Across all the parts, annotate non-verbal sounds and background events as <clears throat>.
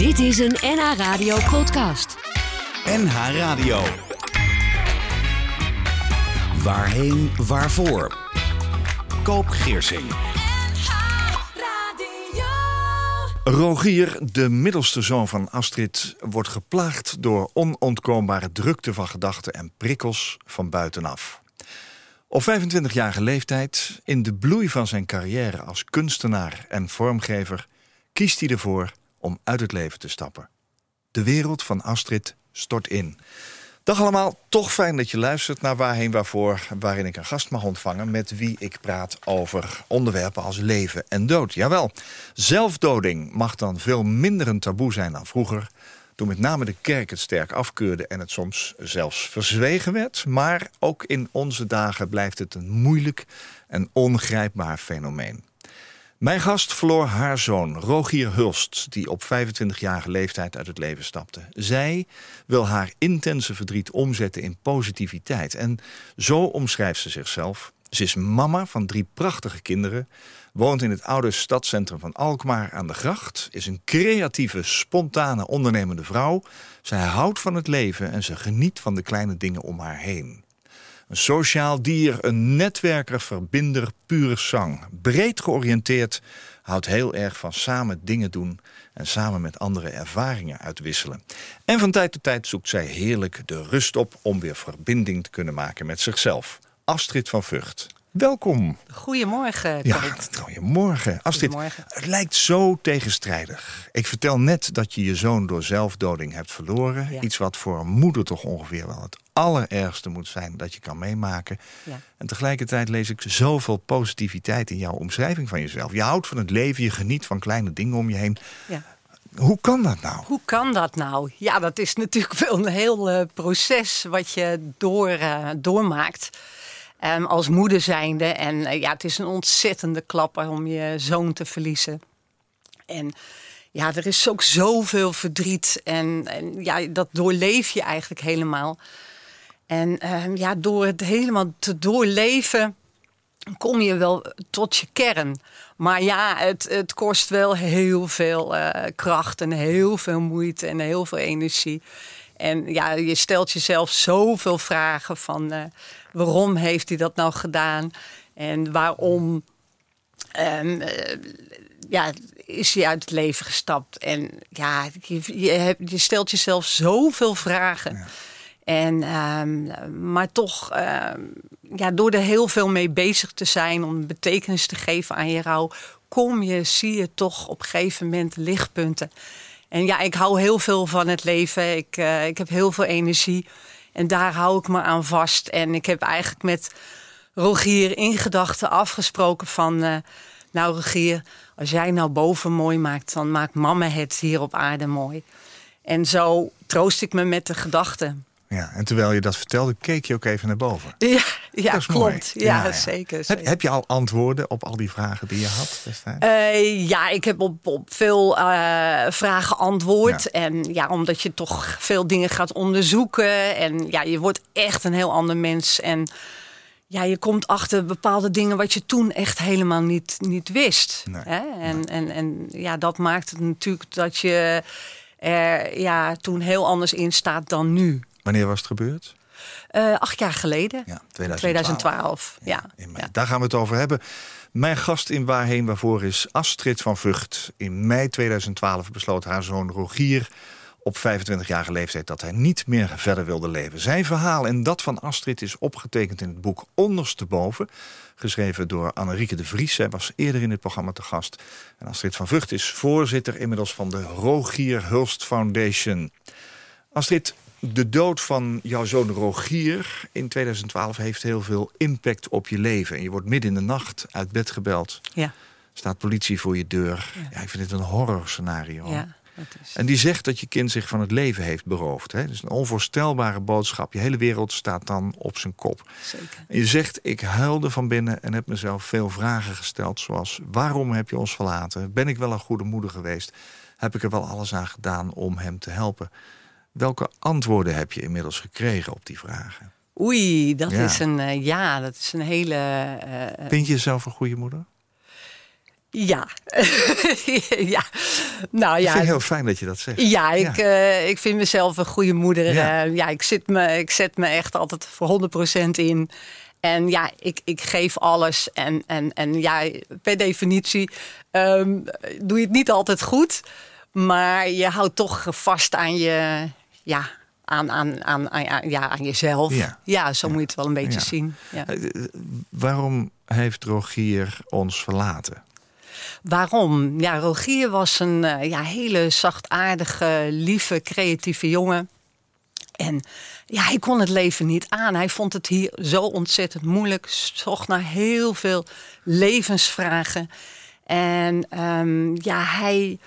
Dit is een NH Radio podcast. NH Radio. Waarheen, waarvoor? Koop Geersing. Rogier, de middelste zoon van Astrid, wordt geplaagd door onontkoombare drukte van gedachten en prikkels van buitenaf. Op 25-jarige leeftijd, in de bloei van zijn carrière als kunstenaar en vormgever, kiest hij ervoor om uit het leven te stappen. De wereld van Astrid stort in. Dag allemaal, toch fijn dat je luistert naar Waarheen Waarvoor... waarin ik een gast mag ontvangen met wie ik praat over onderwerpen als leven en dood. Jawel, zelfdoding mag dan veel minder een taboe zijn dan vroeger... toen met name de kerk het sterk afkeurde en het soms zelfs verzwegen werd. Maar ook in onze dagen blijft het een moeilijk en ongrijpbaar fenomeen. Mijn gast verloor haar zoon, Rogier Hulst, die op 25-jarige leeftijd uit het leven stapte. Zij wil haar intense verdriet omzetten in positiviteit. En zo omschrijft ze zichzelf. Ze is mama van drie prachtige kinderen, woont in het oude stadscentrum van Alkmaar aan de Gracht, is een creatieve, spontane, ondernemende vrouw. Zij houdt van het leven en ze geniet van de kleine dingen om haar heen. Een sociaal dier, een netwerker, verbinder, pure zang. Breed georiënteerd, houdt heel erg van samen dingen doen... en samen met anderen ervaringen uitwisselen. En van tijd tot tijd zoekt zij heerlijk de rust op... om weer verbinding te kunnen maken met zichzelf. Astrid van Vught. Welkom. Goedemorgen. Ja, goedemorgen. Astrid, goedemorgen. het lijkt zo tegenstrijdig. Ik vertel net dat je je zoon door zelfdoding hebt verloren. Iets wat voor een moeder toch ongeveer wel het allerergste moet zijn dat je kan meemaken. Ja. En tegelijkertijd lees ik zoveel positiviteit in jouw omschrijving van jezelf. Je houdt van het leven, je geniet van kleine dingen om je heen. Ja. Hoe kan dat nou? Hoe kan dat nou? Ja, dat is natuurlijk wel een heel uh, proces wat je door, uh, doormaakt. Um, als moeder zijnde. En uh, ja, het is een ontzettende klapper om je zoon te verliezen. En ja, er is ook zoveel verdriet. En, en ja, dat doorleef je eigenlijk helemaal. En uh, ja, door het helemaal te doorleven kom je wel tot je kern. Maar ja, het, het kost wel heel veel uh, kracht en heel veel moeite en heel veel energie. En ja, je stelt jezelf zoveel vragen van uh, waarom heeft hij dat nou gedaan? En waarom um, ja, is hij uit het leven gestapt? En ja, je, hebt, je stelt jezelf zoveel vragen. En, um, maar toch, um, ja, door er heel veel mee bezig te zijn, om betekenis te geven aan je rouw, kom je, zie je toch op een gegeven moment lichtpunten. En ja, ik hou heel veel van het leven. Ik, uh, ik heb heel veel energie. En daar hou ik me aan vast. En ik heb eigenlijk met Rogier in gedachten afgesproken van... Uh, nou Rogier, als jij nou boven mooi maakt... dan maakt mama het hier op aarde mooi. En zo troost ik me met de gedachten. Ja, en terwijl je dat vertelde, keek je ook even naar boven. Ja, ja klopt. Ja, ja, Zeker, zeker. Heb, heb, je al antwoorden op al die vragen die je had destijds? Uh, ja, ik heb op, op veel uh, vragen antwoord. En ja, omdat je toch veel dingen gaat onderzoeken. En ja, je wordt echt een heel ander mens. En ja, je komt achter bepaalde dingen wat je toen echt helemaal niet, niet wist. Nee, hè? En, nee. en, en ja, dat maakt het natuurlijk dat je er ja, toen heel anders in staat dan nu. Wanneer was het gebeurd? Uh, acht jaar geleden. Ja, 2012. 2012 ja. ja. Daar gaan we het over hebben. Mijn gast in Waarheen Waarvoor is Astrid van Vught. In mei 2012 besloot haar zoon Rogier op 25-jarige leeftijd dat hij niet meer verder wilde leven. Zijn verhaal en dat van Astrid is opgetekend in het boek Ondersteboven. Geschreven door Annerieke de Vries. Zij was eerder in het programma te gast. En Astrid van Vught is voorzitter inmiddels van de Rogier Hulst Foundation. Astrid, de dood van jouw zoon Rogier in 2012 heeft heel veel impact op je leven. En je wordt midden in de nacht uit bed gebeld. Ja. Staat politie voor je deur. Ja, ja ik vind het een horror scenario. Ja, is... En die zegt dat je kind zich van het leven heeft beroofd. Hè? Dat is een onvoorstelbare boodschap. Je hele wereld staat dan op zijn kop. Zeker. En je zegt, ik huilde van binnen en heb mezelf veel vragen gesteld. Zoals, waarom heb je ons verlaten? Ben ik wel een goede moeder geweest? Heb ik er wel alles aan gedaan om hem te helpen? Welke antwoorden heb je inmiddels gekregen op die vragen? Oei, dat ja. is een uh, ja, dat is een hele. Uh, Vind je jezelf een goede moeder? Ja. <laughs> ja. Nou Ik ja. vind het heel fijn dat je dat zegt. Ja, ik, eh, ik vind mezelf een goede moeder. Ja. Ja, ja ik, zit me, ik zet me echt altijd voor 100% in. En ja, ik, ik geef alles. En, en, en ja, per definitie ehm, doe je het niet altijd goed. Maar je houdt toch vast aan je, ja, aan, aan, aan, aan, ja, aan jezelf. Ja. Ja, zo moet je het wel een beetje Ja. zien. Ja. Eh, eh, Waarom heeft Rogier ons verlaten? Waarom? Ja, Rogier was een eh, ja, hele zachtaardige, lieve, creatieve jongen. En ja, hij kon het leven niet aan. Hij vond het hier zo ontzettend moeilijk. Zocht naar heel veel levensvragen. En ehm, ja, hij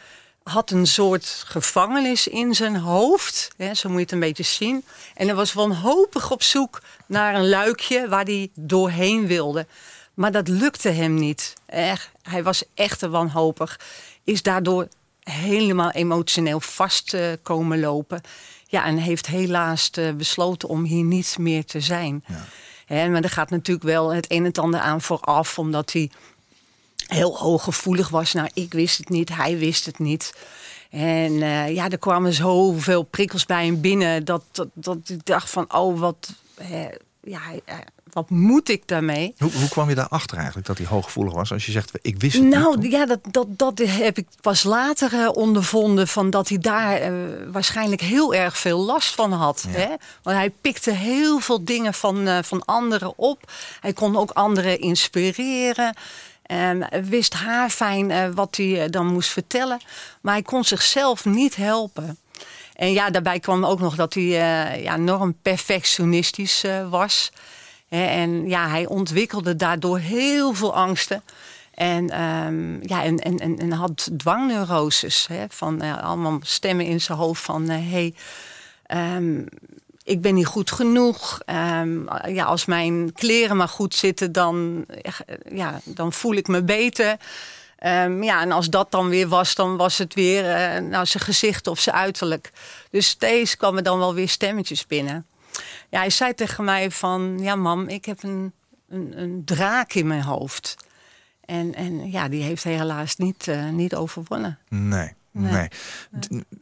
had een soort gevangenis in zijn hoofd. Hè, zo moet je het een beetje zien. En hij was wanhopig op zoek naar een luikje waar hij doorheen wilde. Maar dat lukte hem niet. Echt, hij was echt wanhopig. Is daardoor helemaal emotioneel vast eh, komen lopen. Ja, en heeft helaas eh, besloten om hier niet meer te zijn. Hè, maar er gaat natuurlijk wel het een en ander aan vooraf, omdat hij heel hooggevoelig was. Nou, ik wist het niet, hij wist het niet. En eh, ja, er kwamen zoveel prikkels bij hem binnen dat, dat, dat ik dacht van, oh, wat, eh, ja, eh, wat moet ik daarmee? Hoe, hoe kwam je daarachter eigenlijk dat hij hooggevoelig was? Als je zegt, ik wist het niet. Nou, ja, dat, dat, dat heb ik pas later eh, ondervonden. Van dat hij daar waarschijnlijk heel erg veel last van had. Ja. Hè? Want hij pikte heel veel dingen van, van anderen op. Hij kon ook anderen inspireren. En wist haarfijn eh, wat hij eh, dan moest vertellen. Maar hij kon zichzelf niet helpen. En ja, daarbij kwam ook nog dat hij eh, ja, enorm perfectionistisch was. En ja, hij ontwikkelde daardoor heel veel angsten. En, ehm, ja, en, en, en, had dwangneuroses. Hè, van allemaal stemmen in zijn hoofd van... hey, ehm, ik ben niet goed genoeg. Ehm, ja, als mijn kleren maar goed zitten, dan, ja, dan voel ik me beter. Ehm, ja, en als dat dan weer was, dan was het weer eh, nou, zijn gezicht of zijn uiterlijk. Dus steeds kwamen dan wel weer stemmetjes binnen. Ja, hij zei tegen mij van... Ja, mam, ik heb een, een, een draak in mijn hoofd. En, en ja, die heeft hij helaas niet, eh, niet overwonnen. Nee. Nee.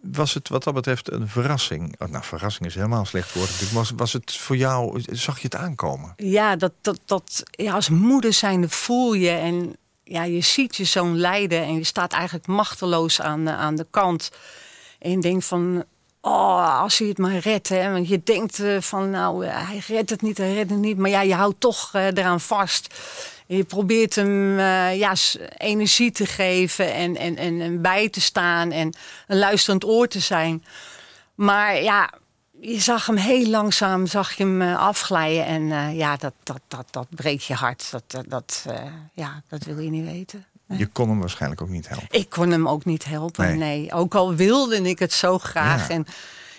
Was het wat dat betreft een verrassing? Oh, nou, verrassing is helemaal een slecht woord. Was, was het voor jou, zag je het aankomen? Ja, dat, dat, dat, ja, als moeder zijnde voel je en ja, je ziet je zoon lijden en je staat eigenlijk machteloos aan, de- aan de kant. En je denkt van, oh, als hij het maar redt. Hè? Want je denkt eh, van, nou, eh, hij redt het niet, hij redt het niet. Maar ja, je houdt toch eh, eraan vast. Je probeert hem eh, ja, energie te geven en, en, en, en bij te staan en een luisterend oor te zijn. Maar ja, je zag hem heel langzaam zag je hem eh, afglijden. En eh, ja, dat, dat, dat, dat breekt je hart. Dat, dat, dat, ja, dat wil je niet weten. Je kon hem waarschijnlijk ook niet helpen. Ik kon hem ook niet helpen, Nee. nee. Ook al wilde ik het zo graag. Ja. En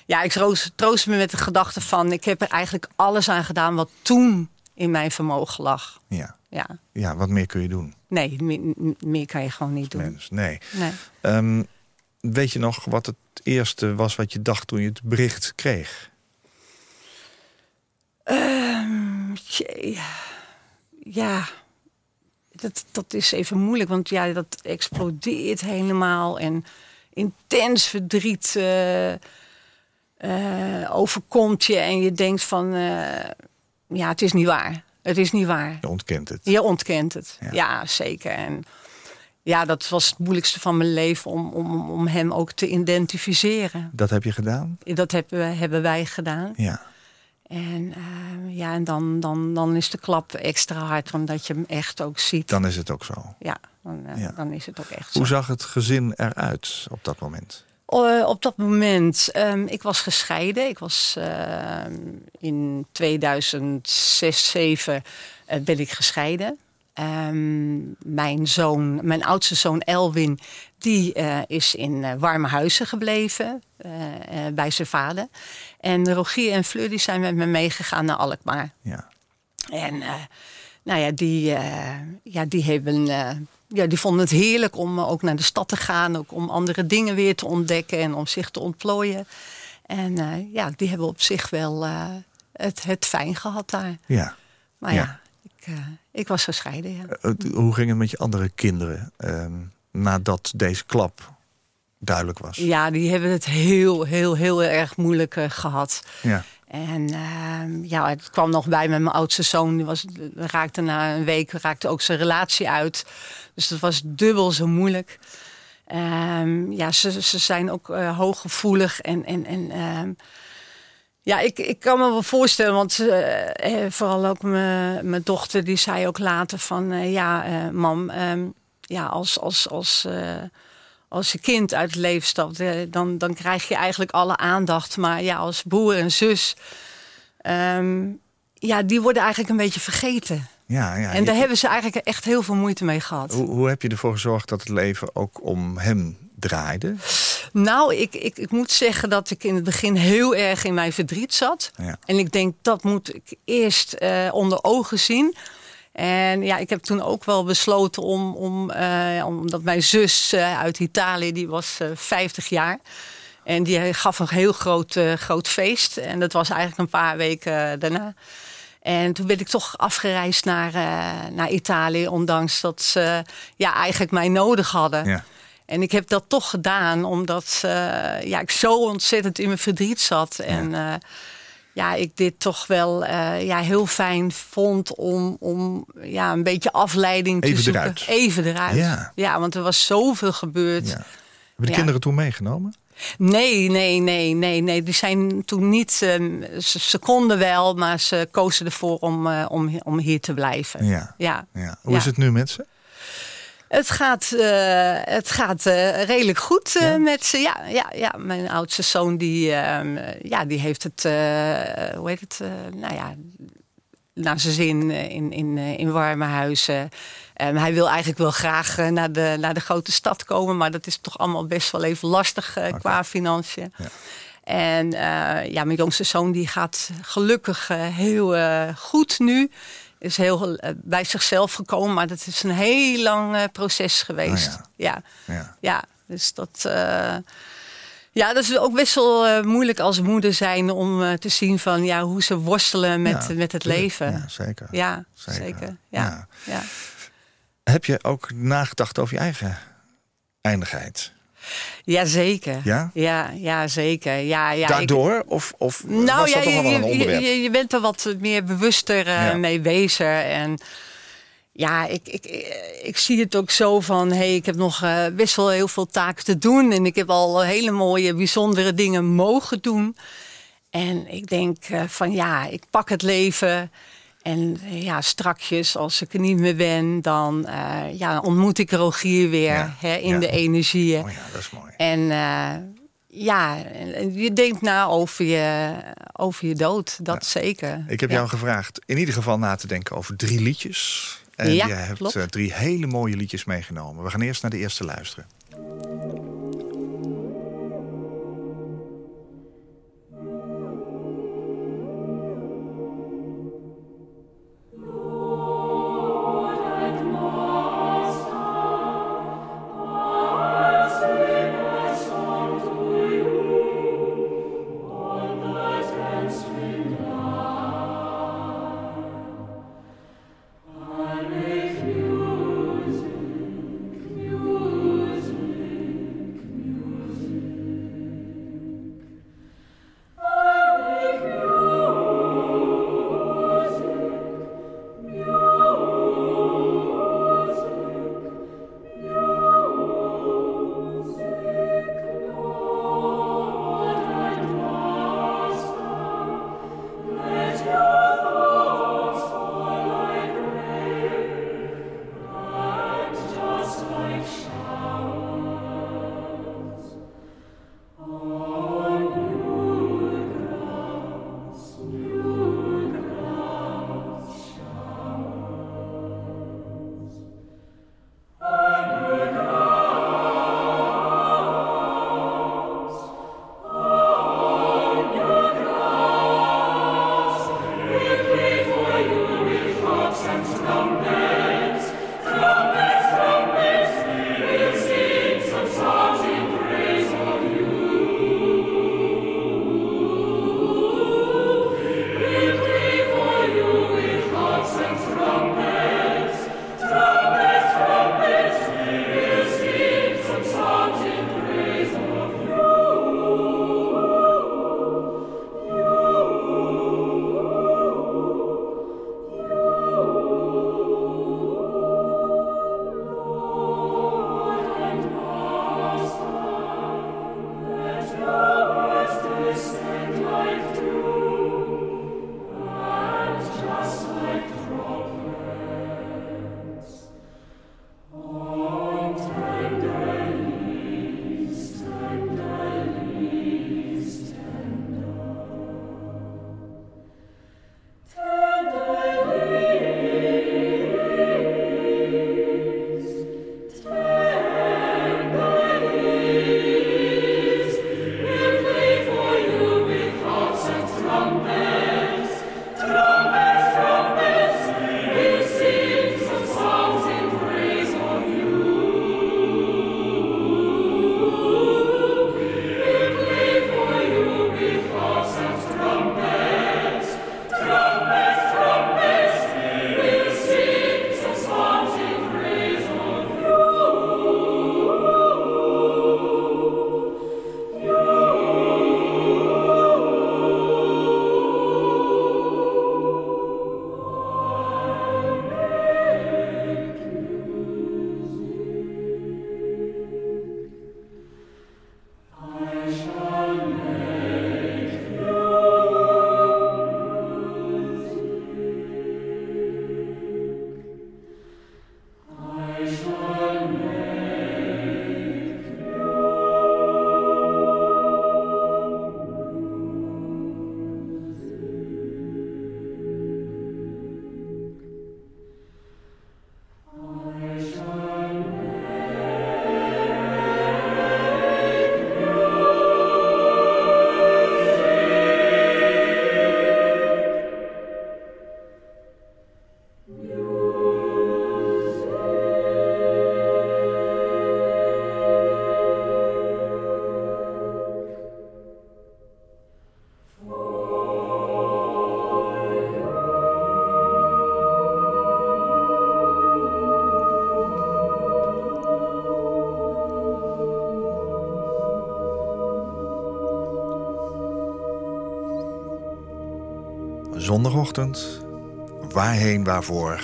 ja, ik troost, troost me met de gedachte van... ik heb er eigenlijk alles aan gedaan wat toen in mijn vermogen lag. Ja. Ja, ja, wat meer kun je doen, nee, me- me- meer kan je gewoon niet doen. mens? Nee. Nee. Ehm, weet je nog wat het eerste was wat je dacht toen je het bericht kreeg? Ehm, jee. ja, dat, dat is even moeilijk, want ja, dat explodeert helemaal en intens verdriet eh, eh, overkomt je en je denkt van, eh, ja, het is niet waar. Het is niet waar. Je ontkent het. Je ontkent het. Ja. Ja, zeker. En ja, dat was het moeilijkste van mijn leven om, om, om hem ook te identificeren. Dat heb je gedaan? Dat hebben, we- hebben wij gedaan. Ja. En, eh, ja, en dan, dan, dan is de klap extra hard, omdat je hem echt ook ziet. Dan is het ook zo. Ja, dan, eh, Ja. dan is het ook echt Hoe zo. zag het gezin eruit op dat moment? Eh, op dat moment, ehm, ik was gescheiden. Ik was ehm, in 2006, 2007 eh, ben ik gescheiden. Ehm, mijn zoon, mijn oudste zoon Elwin, die eh, is in warme huizen gebleven bij zijn vader. En Rogier en Fleur die zijn met me meegegaan naar Alkmaar. Ja. En nou ja, die, ja, die hebben. Ja, die vonden het heerlijk om eh, ook naar de stad te gaan. Ook om andere dingen weer te ontdekken en om zich te ontplooien. En eh, ja, die hebben op zich wel eh, het, het fijn gehad daar. Ja. Maar Ja. ja, uh, ik was gescheiden, ja. Hoe ging het met je andere kinderen ehm, nadat deze klap duidelijk was? Ja, die hebben het heel, heel, heel erg moeilijk gehad. Ja. En ehm, ja, het kwam nog bij met mijn oudste zoon. Die was, raakte na een week raakte ook zijn relatie uit. Dus dat was dubbel zo moeilijk. Um, ja, ze, ze zijn ook uh, hooggevoelig en, en, en um, ja, ik, ik kan me wel voorstellen, want uh, vooral ook mijn dochter, die zei ook later van, ja, mam, ja, als, als, als, als je kind uit het leven stapt, dan, dan krijg je eigenlijk alle aandacht. Maar ja, als broer en zus, ja, die worden eigenlijk een beetje vergeten. Ja, ja, en daar hebben ze eigenlijk echt heel veel moeite mee gehad. Hoe, hoe heb je ervoor gezorgd dat het leven ook om hem draaide? Nou, ik, ik, ik moet zeggen dat ik in het begin heel erg in mijn verdriet zat. Ja. En ik denk, dat moet ik eerst uh, onder ogen zien. En ja, ik heb toen ook wel besloten om, om uh, omdat mijn zus uh, uit Italië, die was 50 jaar. En die gaf een heel groot, groot feest. En dat was eigenlijk een paar weken daarna. En toen ben ik toch afgereisd naar, naar Italië, ondanks dat ze ja, eigenlijk mij nodig hadden. Ja. En ik heb dat toch gedaan, omdat ja, ik zo ontzettend in mijn verdriet zat. En ja, uh, ja ik dit toch wel ja, heel fijn vond om, om ja, een beetje afleiding Even te zoeken. eruit. Even eruit. Ja. ja, want er was zoveel gebeurd. Ja. Hebben de Ja. kinderen toen meegenomen? Nee, nee, nee, nee, nee. Die zijn toen niet. ehm, ze, ze konden wel, maar ze kozen ervoor om, eh, om, om hier te blijven. Ja. Ja. ja. Hoe Ja. is het nu met ze? Het gaat, eh, het gaat eh, redelijk goed eh, Ja? met ze. Ja, ja, ja, mijn oudste zoon die, ehm, ja, die heeft het, hoe heet het, nou ja, naar zijn zin in, in, in warme huizen. Ehm, hij wil eigenlijk wel graag naar, de, naar de grote stad komen, maar dat is toch allemaal best wel even lastig qua financiën. Ja. En ja, mijn jongste zoon die gaat gelukkig heel goed nu. Is heel eh, bij zichzelf gekomen, maar dat is een heel lang eh, proces geweest. Oh ja. Ja. Ja, dus dat. eh, ja, dat is ook best wel moeilijk als moeder zijn om te zien van ja, hoe ze worstelen met, Ja, met het leven. Ja, zeker. Ja, Zeker. zeker. Ja. Ja. Heb je ook nagedacht over je eigen eindigheid? Ja, zeker. Ja? Ja, ja zeker. Ja, ja, ik- Daardoor? Of, of Nou was ja, dat toch je, wel een je, onderwerp? je, je bent er wat meer bewuster eh, Ja. mee bezig. En ja, ik, ik, ik zie het ook zo van... hey, ik heb nog eh, best wel heel veel taken te doen. En ik heb al hele mooie, bijzondere dingen mogen doen. En ik denk eh, van ja, ik pak het leven... En eh, ja, strakjes, als ik er niet meer ben, dan eh, ja, ontmoet ik Rogier weer Ja, hè, in ja. de energieën. Oh ja, dat is mooi. En eh, ja, je denkt na over je, over je dood, dat zeker. Ik heb jou gevraagd in ieder geval na te denken over drie liedjes. En jij hebt klopt. drie hele mooie liedjes meegenomen. We gaan eerst naar de eerste luisteren. Zondagochtend. Waarheen, waarvoor?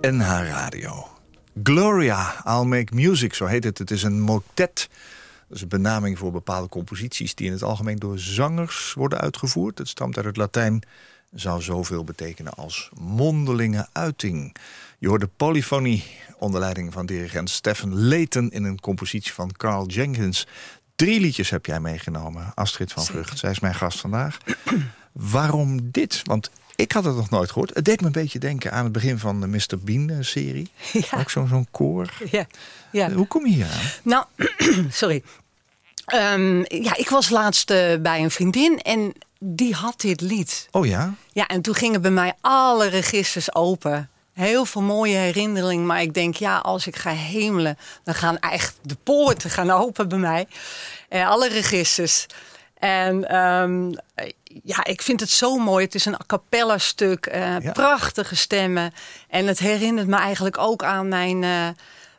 NH Radio. Gloria, I'll Make Music, zo heet het. Het is een motet. Dat is een benaming voor bepaalde composities... die in het algemeen door zangers worden uitgevoerd. Het stamt uit het Latijn, zou zoveel betekenen als mondelinge uiting. Je hoort de polyfonie onder leiding van dirigent Stephen Layton... in een compositie van Carl Jenkins. Drie liedjes heb jij meegenomen, Astrid van Vrucht. Zij is mijn gast vandaag. Waarom dit? Want ik had het nog nooit gehoord. Het deed me een beetje denken aan het begin van de Mr. Bean-serie. <laughs> Ja. Ook zo'n zo'n koor. Ja, ja. Hoe kom je hier aan? Nou, <clears throat> sorry. Ehm, ja, ik was laatst eh, bij een vriendin en die had dit lied. Oh ja? Ja, en toen gingen bij mij alle registers open. Heel veel mooie herinneringen, maar ik denk, ja, als ik ga hemelen, dan gaan echt de poorten gaan open bij mij. Eh, alle registers. En ehm, ja, ik vind het zo mooi. Het is een a cappella stuk, eh, Ja. prachtige stemmen. En het herinnert me eigenlijk ook aan mijn, eh,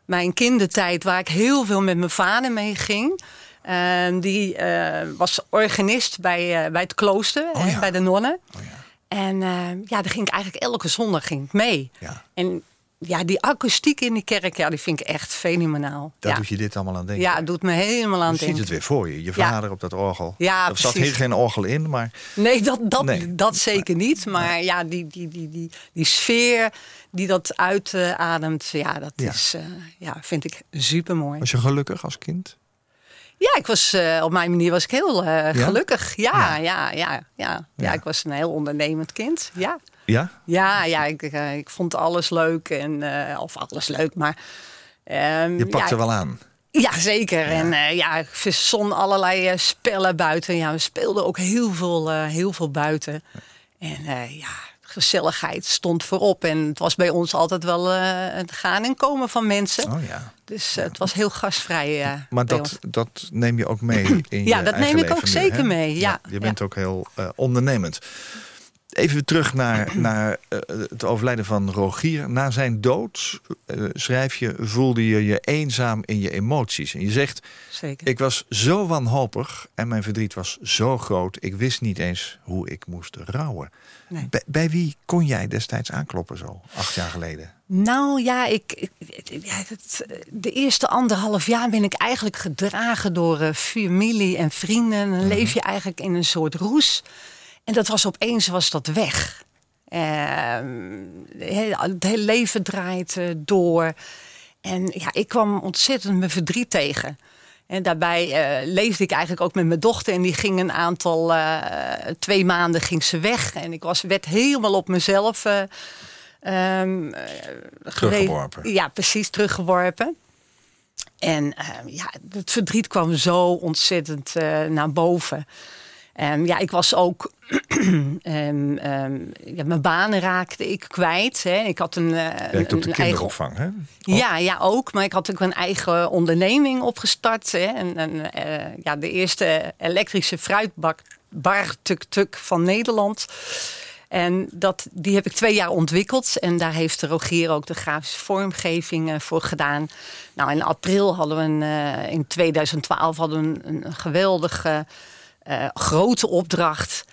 mijn kindertijd, waar ik heel veel met mijn vader mee ging. En die eh, was organist bij, bij het klooster, Oh hè, ja. bij de nonnen. Oh ja. En eh, ja, daar ging ik eigenlijk elke zondag ging ik mee. Ja. En ja, die akoestiek in die kerk, ja, die vind ik echt fenomenaal. Daar ja. doet je dit allemaal aan denken. ja, het doet me helemaal aan je ziet denken. het weer voor je. Je Ja. vader op dat orgel. Ja, er zat hier geen orgel in, maar Nee, dat, dat, Nee. dat zeker niet. Maar ja, die, die, die, die, die sfeer die dat uitademt, ja, dat Ja. is, eh, ja, vind ik super mooi. was je gelukkig als kind? Ja, ik was, eh, op mijn manier was ik heel eh, gelukkig. Ja, ja, ja, ja. Ja. ik was een heel ondernemend kind. Ja, Ja? ja, ja ik, eh, ik vond alles leuk. En, eh, of alles leuk, maar... ehm, Je pakte ja, wel aan. Ja, zeker. En eh, ja, ik verzon allerlei spellen buiten. Ja, we speelden ook heel veel, heel veel buiten. En ja, gezelligheid stond voorop. En het was bij ons altijd wel het gaan en komen van mensen. Oh ja. Dus het was heel gastvrij. Maar dat, ons. dat neem je ook mee in Ja, je dat neem ik ook nu, zeker hè? mee, ja. je bent ook heel ondernemend. Even terug naar, naar eh, het overlijden van Rogier. Na zijn dood, eh, schrijf je, voelde je je eenzaam in je emoties. En je zegt, Zeker. ik was zo wanhopig en mijn verdriet was zo groot. Ik wist niet eens hoe ik moest rouwen. Nee. Bij, bij wie kon jij destijds aankloppen zo, acht jaar geleden? Nou ja, ik, ik- het, de eerste anderhalf jaar ben ik eigenlijk gedragen door eh, familie en vrienden. Dan leef je eigenlijk in een soort roes. En dat was opeens was dat weg. Ehm, het hele leven draait eh, door. En ja, ik kwam ontzettend mijn verdriet tegen. En daarbij eh, leefde ik eigenlijk ook met mijn dochter. En die ging een aantal, eh, twee maanden ging ze weg. En ik was, werd helemaal op mezelf eh, ehm, eh, Teruggeworpen. Ja, precies, teruggeworpen. En ehm, ja, het verdriet kwam zo ontzettend naar boven. Ehm, ja, ik was ook. <clears throat> ehm, ehm, ja, mijn banen raakte ik kwijt. Hè. Ik had een, een, werkt op de eigen kinderopvang, hè? ja, ja, ook. Maar ik had ook een eigen onderneming opgestart. Hè. En, en, eh, ja, de eerste elektrische fruitbar tuk-tuk van Nederland. En dat, die heb ik twee jaar ontwikkeld. En daar heeft Rogier ook de grafische vormgeving eh, voor gedaan. Nou, in april hadden we een, in 2012 hadden we een, een geweldige eh, grote opdracht.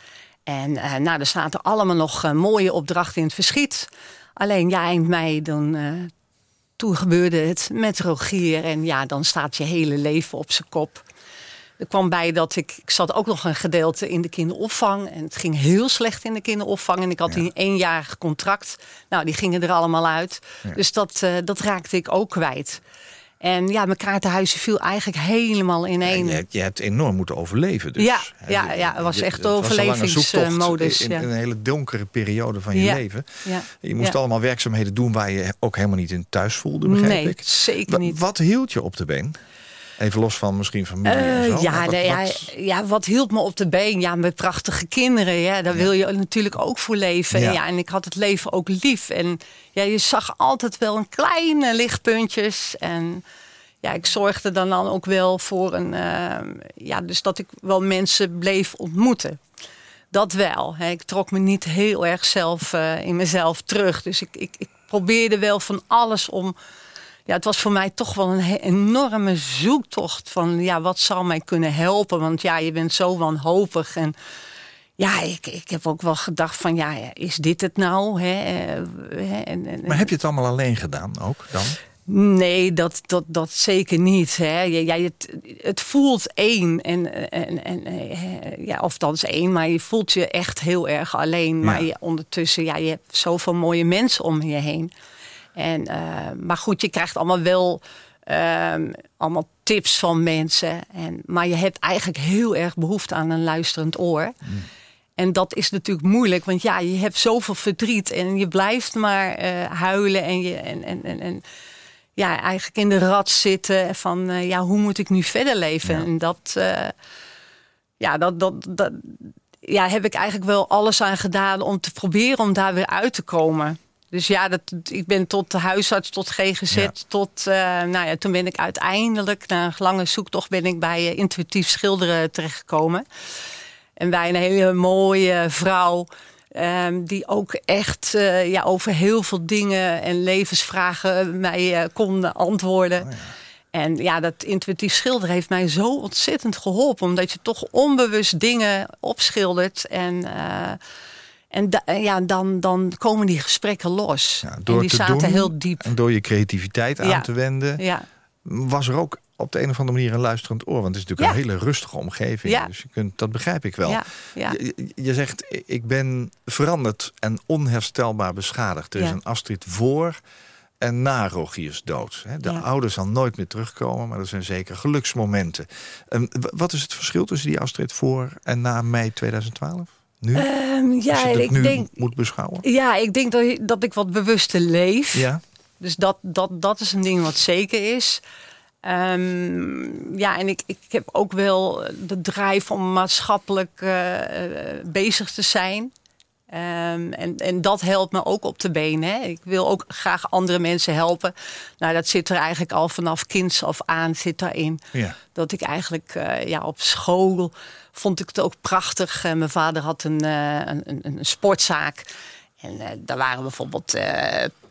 En eh, nou, er zaten allemaal nog eh, mooie opdrachten in het verschiet. Alleen ja, eind mei dan, toen gebeurde het met Rogier. En ja, dan staat je hele leven op zijn kop. Er kwam bij dat ik, ik zat ook nog een gedeelte in de kinderopvang. En het ging heel slecht in de kinderopvang. En ik had een eenjarig contract. Nou, die gingen er allemaal uit. Dus dat, dat raakte ik ook kwijt. En ja, mijn kaartenhuizen viel eigenlijk helemaal in En één. je, hebt- je hebt enorm moeten overleven. Dus. Ja, ja, ja, het was echt overlevingsmodus, ja. In, een hele donkere periode van je Ja, leven. ja, Je moest allemaal werkzaamheden doen waar je ook helemaal niet in thuis voelde, begrijp Nee, ik. zeker niet. Wat hield je op de been? Even los van misschien familie en Eh, zo. ja, wat, nee, ja, wat- ja, wat hield me op de been? Ja, mijn prachtige kinderen. Ja, daar wil je natuurlijk ook voor leven. Ja. Ja. en ik had het leven ook lief. En ja, je zag altijd wel een kleine lichtpuntjes. En ja, ik zorgde dan, dan ook wel voor een... eh, ja, dus dat ik wel mensen bleef ontmoeten. Dat wel. Hè. Ik trok me niet heel erg zelf eh, in mezelf terug. Dus ik, ik, ik probeerde wel van alles om ja, het was voor mij toch wel een enorme zoektocht van ja, wat zou mij kunnen helpen? Want ja, je bent zo wanhopig en Ja, ik, ik heb ook wel gedacht van, ja, is dit het nou? Hè? Eh, hè, en, en, Maar heb je het allemaal alleen gedaan ook dan? Nee, dat, dat, dat zeker niet. Hè. Ja, het, het voelt één. En, en, en, eh, ja, of dat is één, maar je voelt je echt heel erg alleen. Maar je, ondertussen, ja, je hebt zoveel mooie mensen om je heen. En, uh, maar goed, je krijgt allemaal wel um, allemaal tips van mensen. En, maar je hebt eigenlijk heel erg behoefte aan een luisterend oor. Mm. En dat is natuurlijk moeilijk, want ja, je hebt zoveel verdriet en je blijft maar uh, huilen en je en, en, en, en ja, eigenlijk in de rat zitten van uh, ja, hoe moet ik nu verder leven? Ja. En dat, uh, ja, dat, dat, dat ja, heb ik eigenlijk wel alles aan gedaan om te proberen om daar weer uit te komen. Dus ja, dat, ik ben tot de huisarts, tot GGZ, ja. tot, uh, nou ja, toen ben ik uiteindelijk, na een lange zoektocht, ben ik bij intuïtief schilderen terechtgekomen. En bij een hele mooie vrouw. Um, die ook echt uh, ja, over heel veel dingen en levensvragen mij kon antwoorden. Oh ja. En ja, dat intuïtief schilderen heeft mij zo ontzettend geholpen. Omdat je toch onbewust dingen opschildert. En, en da, ja, dan, dan komen die gesprekken los. Ja, door en die te zaten doen, heel diep. En door je creativiteit aan Ja. te wenden. Ja. Was er ook op de een of andere manier een luisterend oor? Want het is natuurlijk een hele rustige omgeving. Ja. Dus je kunt, dat begrijp ik wel. Je, je- zegt, ik ben veranderd en onherstelbaar beschadigd. Er is een Astrid voor en na Rogiers dood. De Ja. oude zal nooit meer terugkomen, maar er zijn zeker geluksmomenten. Wat is het verschil tussen die Astrid voor en na mei 2012? Nu? Je ja, ik nu denk, moet beschouwen? ja, ik denk dat, dat ik wat bewuster leef. Ja? Dus dat, dat, dat is een ding wat zeker is. Ehm, ja, en ik, ik heb ook wel de drijf om maatschappelijk eh, eh, bezig te zijn. Ehm, en, en dat helpt me ook op de benen. Hè. Ik wil ook graag andere mensen helpen. Nou, dat zit er eigenlijk al vanaf kinds af aan zit daarin. Ja. Dat ik eigenlijk eh, ja, op school vond ik het ook prachtig. Eh, mijn vader had een, eh, een, een, een sportzaak. En eh, daar waren bijvoorbeeld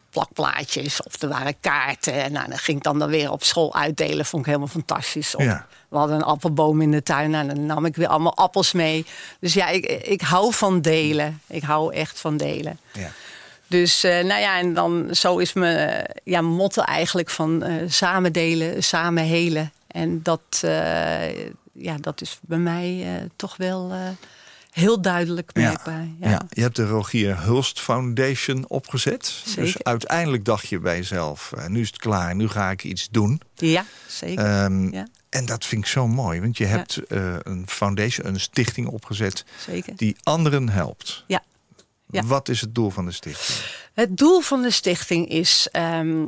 plakplaatjes of er waren kaarten. En nou, dan ging ik dan, dan weer op school uitdelen. Vond ik helemaal fantastisch. Of Ja. We hadden een appelboom in de tuin. Nou, dan nam ik weer allemaal appels mee. Dus ja, ik, ik hou van delen. Ik hou echt van delen. ja. Dus nou ja, en dan zo is mijn ja, motto eigenlijk van eh, samen delen, samen helen. En dat, ja, dat is bij mij eh, toch wel eh, heel duidelijk merkbaar. Ja. Ja. Je hebt de Rogier Hulst Foundation opgezet. Dus uiteindelijk dacht je bij jezelf, eh, nu is het klaar, nu ga ik iets doen. Ja, zeker. Ehm, Ja. En dat vind ik zo mooi, want je hebt een foundation, een stichting opgezet zeker. die anderen helpt. Ja. Ja. Wat is het doel van de stichting? Het doel van de stichting is ehm, eh,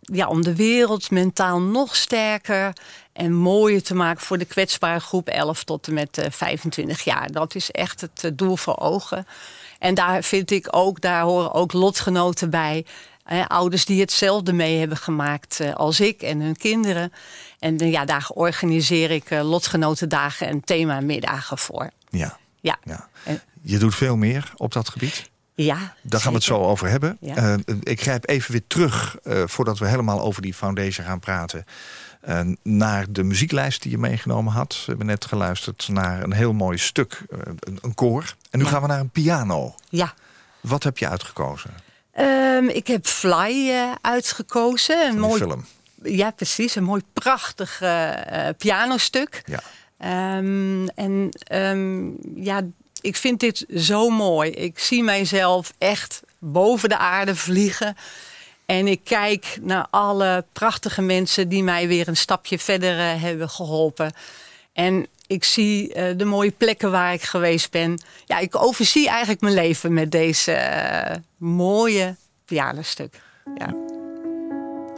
ja, om de wereld mentaal nog sterker en mooier te maken voor de kwetsbare groep 11 tot en met eh, 25 jaar. Dat is echt het eh, doel voor ogen. En daar vind ik ook, daar horen ook lotgenoten bij. eh, ouders die hetzelfde mee hebben gemaakt eh, als ik en hun kinderen. En eh, ja, daar organiseer ik eh, lotgenotendagen en themamiddagen voor. Ja, Ja, ja. En- Je doet veel meer op dat gebied. Ja Daar gaan we het zo over hebben. Ja. Eh, ik grijp even weer terug, eh, voordat we helemaal over die foundation gaan praten... eh, naar de muzieklijst die je meegenomen had. We hebben net geluisterd naar een heel mooi stuk, een, een koor. En nu Ja. gaan we naar een piano. Ja. Wat heb je uitgekozen? Ehm, ik heb Fly uitgekozen. Een mooi, film. ja, precies. Een mooi prachtig pianostuk. Ja. Ehm, en ehm, ja, ik vind dit zo mooi. Ik zie mijzelf echt boven de aarde vliegen. En ik kijk naar alle prachtige mensen die mij weer een stapje verder eh, hebben geholpen. En ik zie eh, de mooie plekken waar ik geweest ben. Ja, ik overzie eigenlijk mijn leven met deze eh, mooie pianostuk. Ja.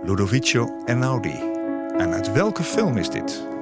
Ludovico Einaudi. En uit welke film is dit?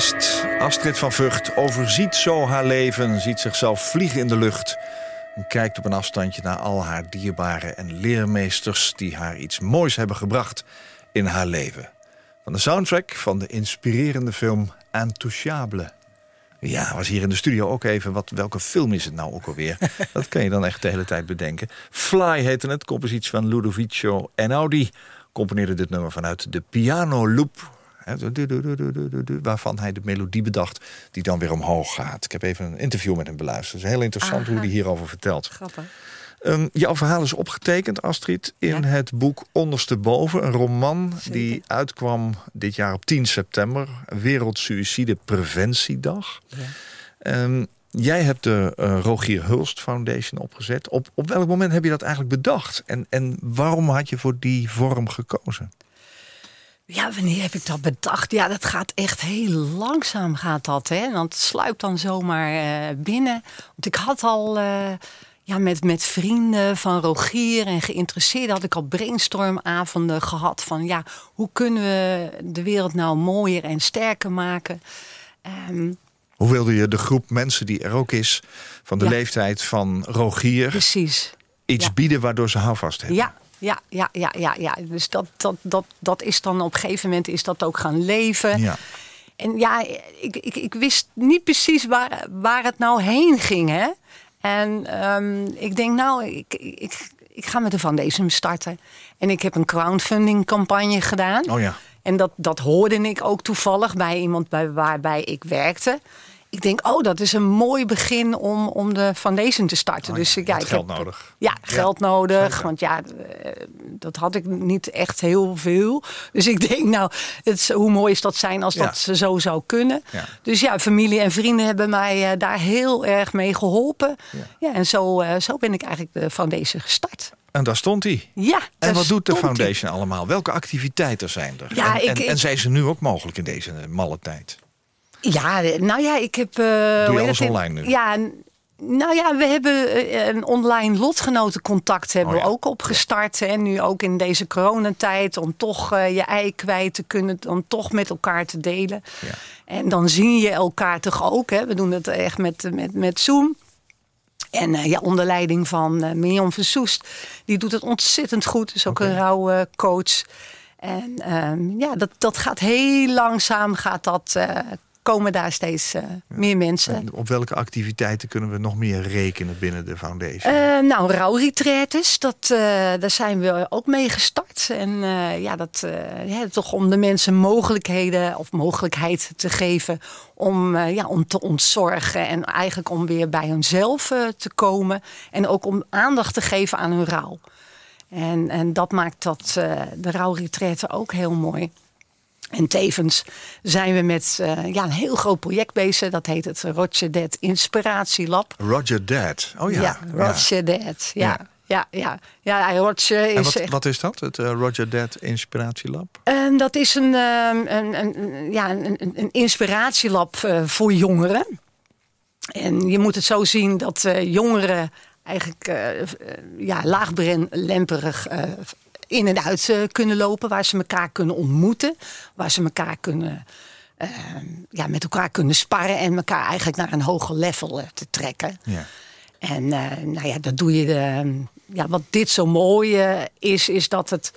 Gast, Astrid van Vught, overziet zo haar leven, ziet zichzelf vliegen in de lucht. En kijkt op een afstandje naar al haar dierbaren en leermeesters die haar iets moois hebben gebracht in haar leven. Van de soundtrack van de inspirerende film Intouchable. Ja, was hier in de studio ook even. Wat, welke film is het nou ook alweer? <laughs> Dat kan je dan echt de hele tijd bedenken. Fly heette het, compositie van Ludovico Einaudi. Componeerde dit nummer vanuit de piano loop waarvan hij de melodie bedacht die dan weer omhoog gaat. Ik heb even een interview met hem beluisterd. Het is heel interessant hoe hij hierover vertelt. Grappig. Um, jouw verhaal is opgetekend, Astrid, in het boek Ondersteboven. Een roman die uitkwam dit jaar op 10 september. Wereldsuïcide Preventiedag. Ja. Um, jij hebt de uh, Rogier Hulst Foundation opgezet. Op, op welk moment heb je dat eigenlijk bedacht? En, en waarom had je voor die vorm gekozen? Ja, wanneer heb ik dat bedacht? Ja, dat gaat echt heel langzaam gaat dat. Hè? Want het sluipt dan zomaar uh, binnen. Want ik had al uh, ja, met, met vrienden van Rogier en geïnteresseerden... had ik al brainstormavonden gehad van... ja, hoe kunnen we de wereld nou mooier en sterker maken... Um, hoe wilde je de groep mensen die er ook is... van de ja. leeftijd van Rogier... Precies. iets ja. bieden waardoor ze houvast hebben? Ja, ja, ja, ja, ja, ja. Dus dat, dat, dat, dat is dan op een gegeven moment is dat ook gaan leven. Ja. En ja, ik, ik, ik wist niet precies waar, waar het nou heen ging. Hè? En um, ik denk, nou, ik, ik, ik ga met de foundation starten. En ik heb een crowdfunding campagne gedaan. Oh ja. En dat, dat hoorde ik ook toevallig bij iemand bij, waarbij ik werkte ik denk, oh, dat is een mooi begin om, om de foundation te starten. Oh, dus ja, ik geld heb, nodig. Ja, geld ja, nodig. Zeker. Want ja, dat had ik niet echt heel veel. Dus ik denk, nou, het, hoe mooi is dat zijn als dat zo zou kunnen. Dus ja, familie en vrienden hebben mij uh, daar heel erg mee geholpen. Ja, en zo, uh, zo ben ik eigenlijk de foundation gestart. En daar stond hij. Ja. En wat doet de foundation die. allemaal? Welke activiteiten zijn er? Ja, en, ik, en, ik, en zijn ze nu ook mogelijk in deze malle tijd? Ja, nou ja, ik heb... Uh, Doe je alles online nu? Ja, nou ja, we hebben een online lotgenotencontact hebben oh ja. we ook opgestart. En nu ook in deze coronatijd om toch uh, je ei kwijt te kunnen, om toch met elkaar te delen. Ja. En dan zie je elkaar toch ook. Hè? We doen het echt met, met, met Zoom. En uh, ja, onder leiding van uh, Mirjam van Soest. Die doet het ontzettend goed. Is ook een rauwe coach. En um, ja, dat, dat gaat heel langzaam gaat dat, uh, komen daar steeds uh, meer mensen. En op welke activiteiten kunnen we nog meer rekenen binnen de foundation? Uh, nou, rouwretretes, dat, uh, daar zijn we ook mee gestart. En ja, dat, ja, toch om de mensen mogelijkheden of mogelijkheid te geven om, ja, om te ontzorgen. En eigenlijk om weer bij hunzelf te komen. En ook om aandacht te geven aan hun rouw. En, en dat maakt dat, de rouwretraite ook heel mooi. En tevens zijn we met uh, ja, een heel groot project bezig. Dat heet het Roger Dead Inspiratielab. Roger Dead, oh ja. Ja, Roger ja. Dead, ja. ja. Ja, ja, ja. Roger is en wat, wat, is dat, het uh, Roger Dead Inspiratielab? Uh, dat is een, een, een, ja, een, een inspiratielab uh, voor jongeren. En je moet het zo zien dat jongeren eigenlijk ja, laagdremperig in en uit uh, kunnen lopen, waar ze elkaar kunnen ontmoeten, waar ze elkaar kunnen, uh, ja, met elkaar kunnen sparren en elkaar eigenlijk naar een hoger level uh, te trekken. Ja. En nou ja, dat doe je. De, ja, wat dit zo mooi is, is dat het.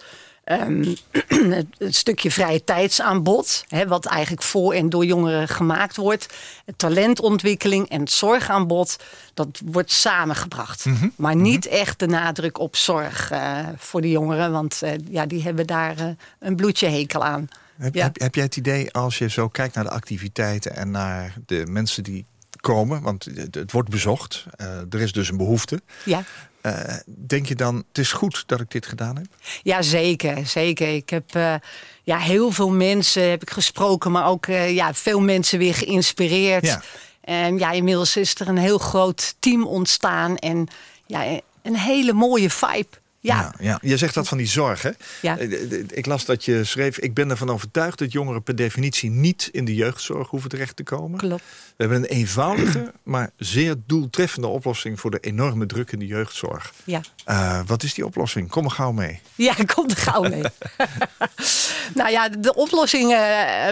Um, <clears throat> het, het stukje vrije tijdsaanbod, hè, wat eigenlijk voor en door jongeren gemaakt wordt, talentontwikkeling en het zorgaanbod, dat wordt samengebracht. Mhm. Mm -hmm. Maar niet mm -hmm. echt de nadruk op zorg uh, voor de jongeren, want uh, ja, die hebben daar uh, een bloedje hekel aan. Heb, ja. heb, heb jij het idee, als je zo kijkt naar de activiteiten en naar de mensen die komen, want het, het wordt bezocht, er is dus een behoefte. Ja. Uh, denk je dan, het is goed dat ik dit gedaan heb? Ja, zeker. zeker. Ik heb uh, ja, heel veel mensen heb ik gesproken, maar ook uh, ja, veel mensen weer geïnspireerd. Ja. En ja, inmiddels is er een heel groot team ontstaan en ja, een hele mooie vibe Ja. ja. Je zegt dat van die zorg, hè? Ja. Eh, Ik las dat je schreef... ik ben ervan overtuigd dat jongeren per definitie... niet in de jeugdzorg hoeven terecht te komen. Klopt. We hebben een eenvoudige, <clears throat> maar zeer doeltreffende oplossing... voor de enorme druk in de jeugdzorg. Ja. Eh, wat is die oplossing? Kom er gauw mee. Ja, komt er gauw mee. <laughs> nou ja, de oplossingen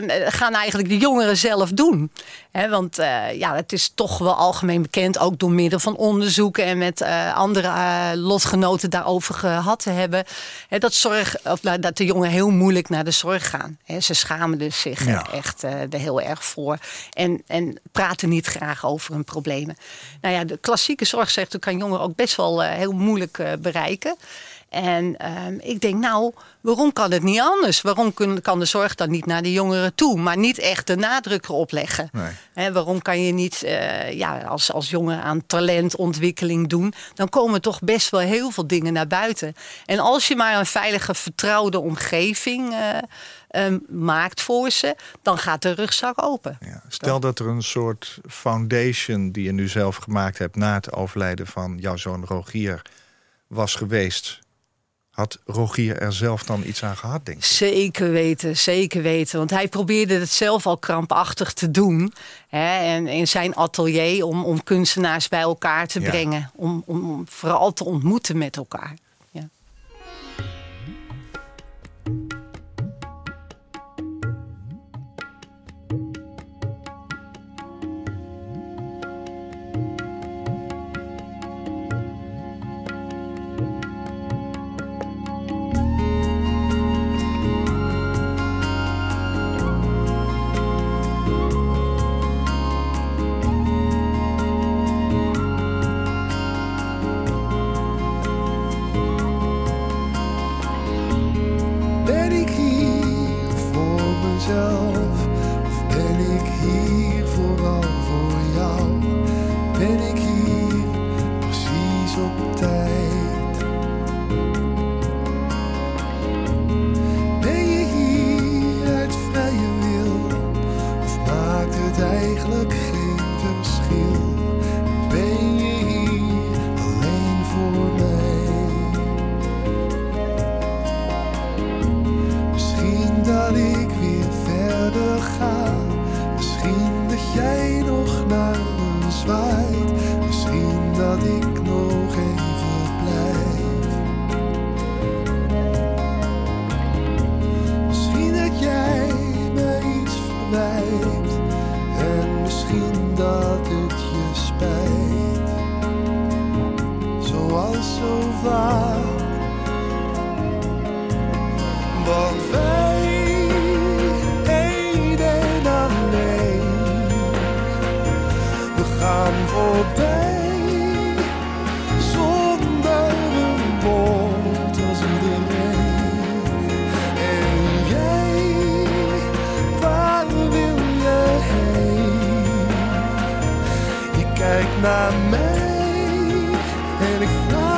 eh, gaan eigenlijk de jongeren zelf doen. Hè, want ja, het is toch wel algemeen bekend, ook door middel van onderzoeken en met andere lotgenoten daarover gehad te hebben. Hè, dat, zorg, of, nou, dat de jongeren heel moeilijk naar de zorg gaan. Hè, ze schamen dus zich eh, Ja. echt eh, er heel erg voor. En, en praten niet graag over hun problemen. Nou ja, de klassieke zorgsector kan jongeren ook best wel eh, heel moeilijk eh, bereiken. En ehm, ik denk, nou, waarom kan het niet anders? Waarom kun- kan de zorg dan niet naar de jongeren toe? Maar niet echt de nadruk erop leggen. Nee. Waarom kan je niet eh, ja, als, als jongere aan talentontwikkeling doen? Dan komen toch best wel heel veel dingen naar buiten. En als je maar een veilige, vertrouwde omgeving eh, eh, maakt voor ze, dan gaat de rugzak open. Ja. Stel dat er een soort foundation... die je nu zelf gemaakt hebt... na het overlijden van jouw zoon Rogier was geweest... Had Rogier er zelf dan iets aan gehad, denk ik? Zeker weten, zeker weten. Want hij probeerde het zelf al krampachtig te doen. Hè, en in zijn atelier om, om kunstenaars bij elkaar te Ja. brengen. Om, om, om vooral te ontmoeten met elkaar. Naar mij en ik vraag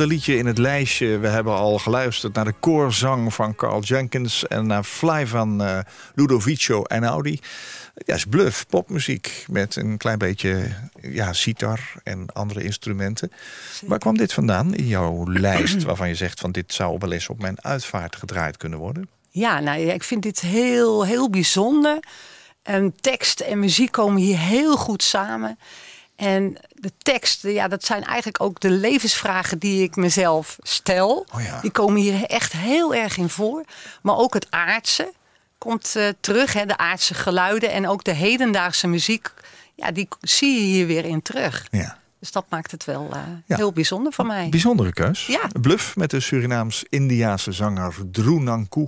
Derde liedje in het lijstje. We hebben al geluisterd naar de koorzang van Carl Jenkins... en naar Fly van uh, Ludovico Einaudi. Ja, is bluff, popmuziek met een klein beetje ja, sitar en andere instrumenten. Waar kwam dit vandaan in jouw lijst <clears throat> waarvan je zegt... van dit zou wel eens op mijn uitvaart gedraaid kunnen worden? Ja, nou, ik vind dit heel, heel bijzonder. En tekst en muziek komen hier heel goed samen. En de teksten, ja, dat zijn eigenlijk ook de levensvragen die ik mezelf stel. Oh ja. Die komen hier echt heel erg in voor. Maar ook het aardse komt uh, terug, hè, de aardse geluiden. En ook de hedendaagse muziek, ja, die zie je hier weer in terug. Ja. Dus dat maakt het wel uh, ja. heel bijzonder voor mij. Bijzondere keus. Ja. Bluff met de Surinaams-Indiaanse zanger Drew Nanku.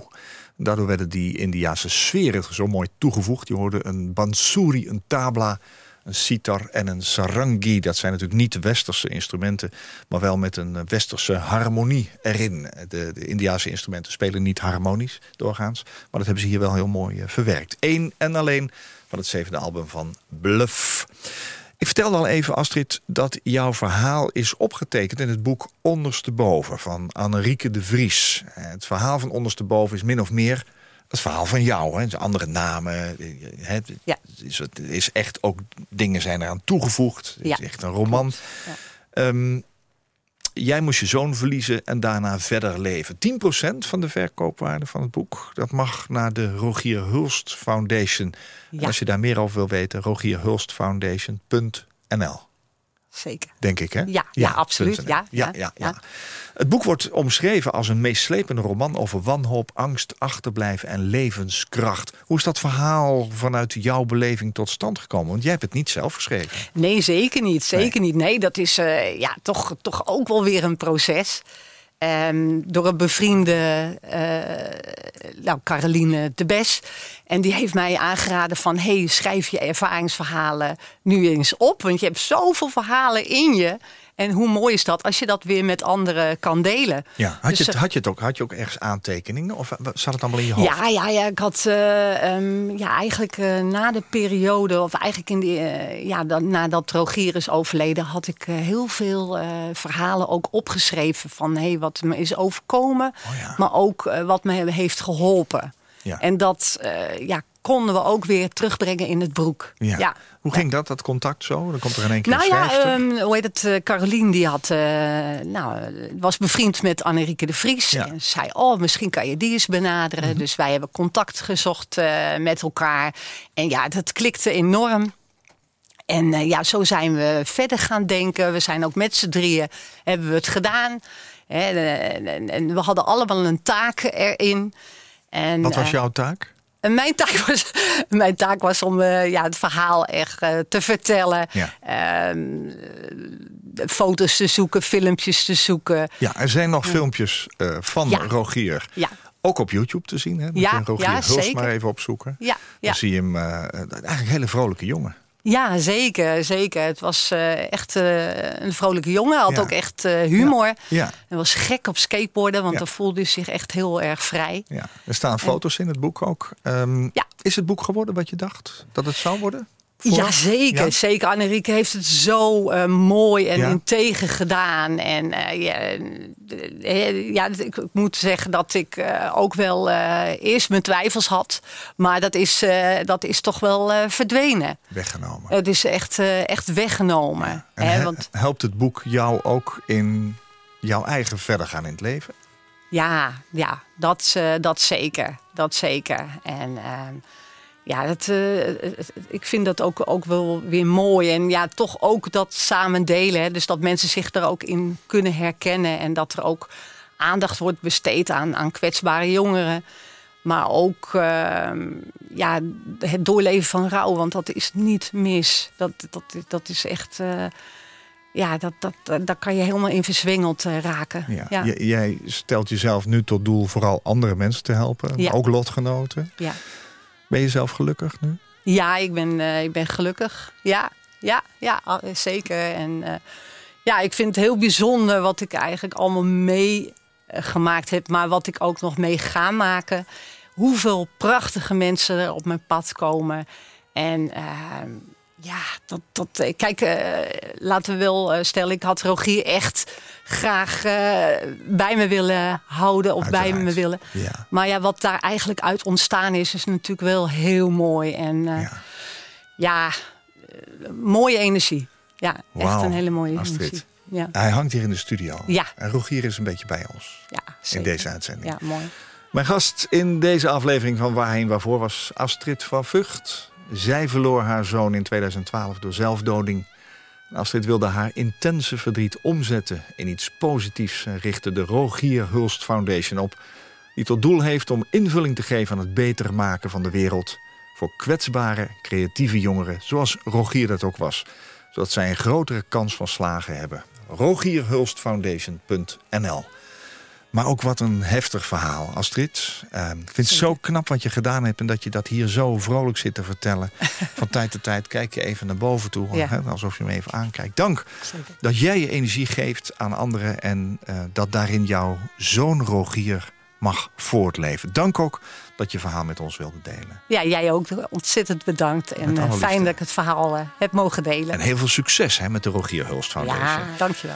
Daardoor werden die Indiaanse sferen zo mooi toegevoegd. Je hoorde een bansuri, een tabla, een sitar en een sarangi. Dat zijn natuurlijk niet westerse instrumenten, maar wel met een westerse harmonie erin. De, de Indiase instrumenten spelen niet harmonisch doorgaans, maar dat hebben ze hier wel heel mooi uh, verwerkt. Eén en alleen van het zevende album van Bluff. Ik vertelde al even, Astrid, dat jouw verhaal is opgetekend in het boek Ondersteboven van Annerieke de Vries. Het verhaal van Ondersteboven is min of meer het verhaal van jou. Hè? Andere namen. Hè? Ja. Het is, is echt ook dingen zijn eraan toegevoegd. Het Ja. is echt een roman. Ja. Ehm, jij moest je zoon verliezen en daarna verder leven. 10% van de verkoopwaarde van het boek... dat mag naar de Rogier Hulst Foundation. Als je daar meer over wil weten... rogierhulstfoundation.nl Zeker. denk ik, hè? Ja, ja, absoluut. ja, ja, ja, ja. Het boek wordt omschreven als een meeslepende roman over wanhoop, angst, achterblijven en levenskracht. Hoe is dat verhaal vanuit jouw beleving tot stand gekomen? Want jij hebt het niet zelf geschreven. Nee, zeker niet. Zeker niet. Nee, dat is eh, ja, toch, toch ook wel weer een proces. Ehm, door een bevriende, eh, nou, Caroline de Bes. En die heeft mij aangeraden van... hey, schrijf je ervaringsverhalen nu eens op. Want je hebt zoveel verhalen in je. En hoe mooi is dat als je dat weer met anderen kan delen. Ja, had, Dus, je, het, eh, had, je het ook, had je ook ergens aantekeningen? Of eh, zat het allemaal in je hoofd? Ja, ja, ja, ik had eh, ehm, ja, eigenlijk na de periode, of eigenlijk in die, eh, ja, dan, nadat Rogier is overleden, had ik heel veel verhalen ook opgeschreven van hey, wat me is overkomen, Oh ja. maar ook wat me heeft geholpen. Ja. En dat eh, ja, konden we ook weer terugbrengen in het broek. Ja. ja. Hoe ging dat, dat contact zo? Dan komt er in één keer Nou ja, ehm, hoe heet het? eh, Carolien die had, eh, nou, was bevriend met Annerieke de Vries. Ja. En zei, oh, misschien kan je die eens benaderen. Dus wij hebben contact gezocht met elkaar. En ja, dat klikte enorm. En ja, zo zijn we verder gaan denken. We zijn ook met z'n drieën, hebben we het gedaan. En, en we hadden allemaal een taak erin. En, Wat was eh, jouw taak? en mijn taak was, <laughs> mijn taak was om eh, ja, het verhaal echt eh, te vertellen. Ja. Ehm, eh, foto's te zoeken, filmpjes te zoeken. Ja, er zijn nog filmpjes eh, van Ja. Rogier. Ja, Ook op YouTube te zien. Hè? Moet Ja, je Rogier ja, zeker. maar even opzoeken. ja. Dan zie je hem, eh, eigenlijk een hele vrolijke jongen. Ja zeker, zeker. Het was eh, echt eh, een vrolijke jongen. Hij had Ja. ook echt eh, humor. Ja, Hij was gek op skateboarden, want Ja. dan voelde hij zich echt heel erg vrij. ja. Er staan foto's in het boek ook. Ehm, Ja. Is het boek geworden wat je dacht dat het zou worden? Ja, zeker. Ja? Zeker. Annerieke heeft het zo eh, mooi en Ja. integer gedaan. En eh, ja, eh, ja, ik, moet zeggen dat ik ook wel eerst mijn twijfels had. Maar dat is, dat is toch wel verdwenen. Weggenomen. Het is echt, echt weggenomen. En hè, want helpt het boek jou ook in jouw eigen verder gaan in het leven? Ja, ja dat, dat zeker. Dat zeker. En ehm, ja, dat, eh, ik vind dat ook, ook wel weer mooi. En ja, toch ook dat samen delen. Hè. Dus dat mensen zich er ook in kunnen herkennen. En dat er ook aandacht wordt besteed aan, aan kwetsbare jongeren. Maar ook ehm, ja, het doorleven van rouw. Want dat is niet mis. Dat, dat, dat is echt... eh, ja, dat, dat, daar kan je helemaal in verzwengeld eh, raken. Ja. Jij stelt jezelf nu tot doel vooral andere mensen te helpen. Ja. Ook lotgenoten. ja. Ben je zelf gelukkig nu? Ja, ik ben, eh, ik ben gelukkig. Ja, ja, ja, zeker. En eh, ja, ik vind het heel bijzonder wat ik eigenlijk allemaal meegemaakt heb, maar wat ik ook nog mee ga maken. Hoeveel prachtige mensen er op mijn pad komen. En eh, Ja, dat, dat, eh, kijk, eh, laten we wel eh, stellen, ik had Rogier echt graag bij me willen houden of bij me willen. Ja. Maar ja, wat daar eigenlijk uit ontstaan is, is natuurlijk wel heel mooi. En Ja. ja, mooie energie. Ja, echt een hele mooie Astrid. energie. Ja, Hij hangt hier in de studio. Ja. En Rogier is een beetje bij ons. ja In deze uitzending. Ja, mooi. Mijn gast in deze aflevering van Waarheen Waarvoor was Astrid van Vught. Zij verloor haar zoon in 2012 door zelfdoding. Astrid wilde haar intense verdriet omzetten in iets positiefs... en richtte de Rogier Hulst Foundation op... die tot doel heeft om invulling te geven aan het beter maken van de wereld... voor kwetsbare, creatieve jongeren, zoals Rogier dat ook was... zodat zij een grotere kans van slagen hebben. rogierhulstfoundation.nl maar ook wat een heftig verhaal, Astrid. Eh, ik vind het zo knap wat je gedaan hebt... en dat je dat hier zo vrolijk zit te vertellen. <laughs> Van tijd tot tijd kijk je even naar boven toe. Ja. Hè, alsof je hem even aankijkt. Dank Zeker. dat jij je energie geeft aan anderen... en eh, dat daarin jouw zoon Rogier mag voortleven. Dank ook dat je verhaal met ons wilde delen. Ja, jij ook ontzettend bedankt. En eh, fijn dat ik het verhaal eh, heb mogen delen. En heel veel succes hè, met de Rogier Hulst Foundation. Ja, dankjewel.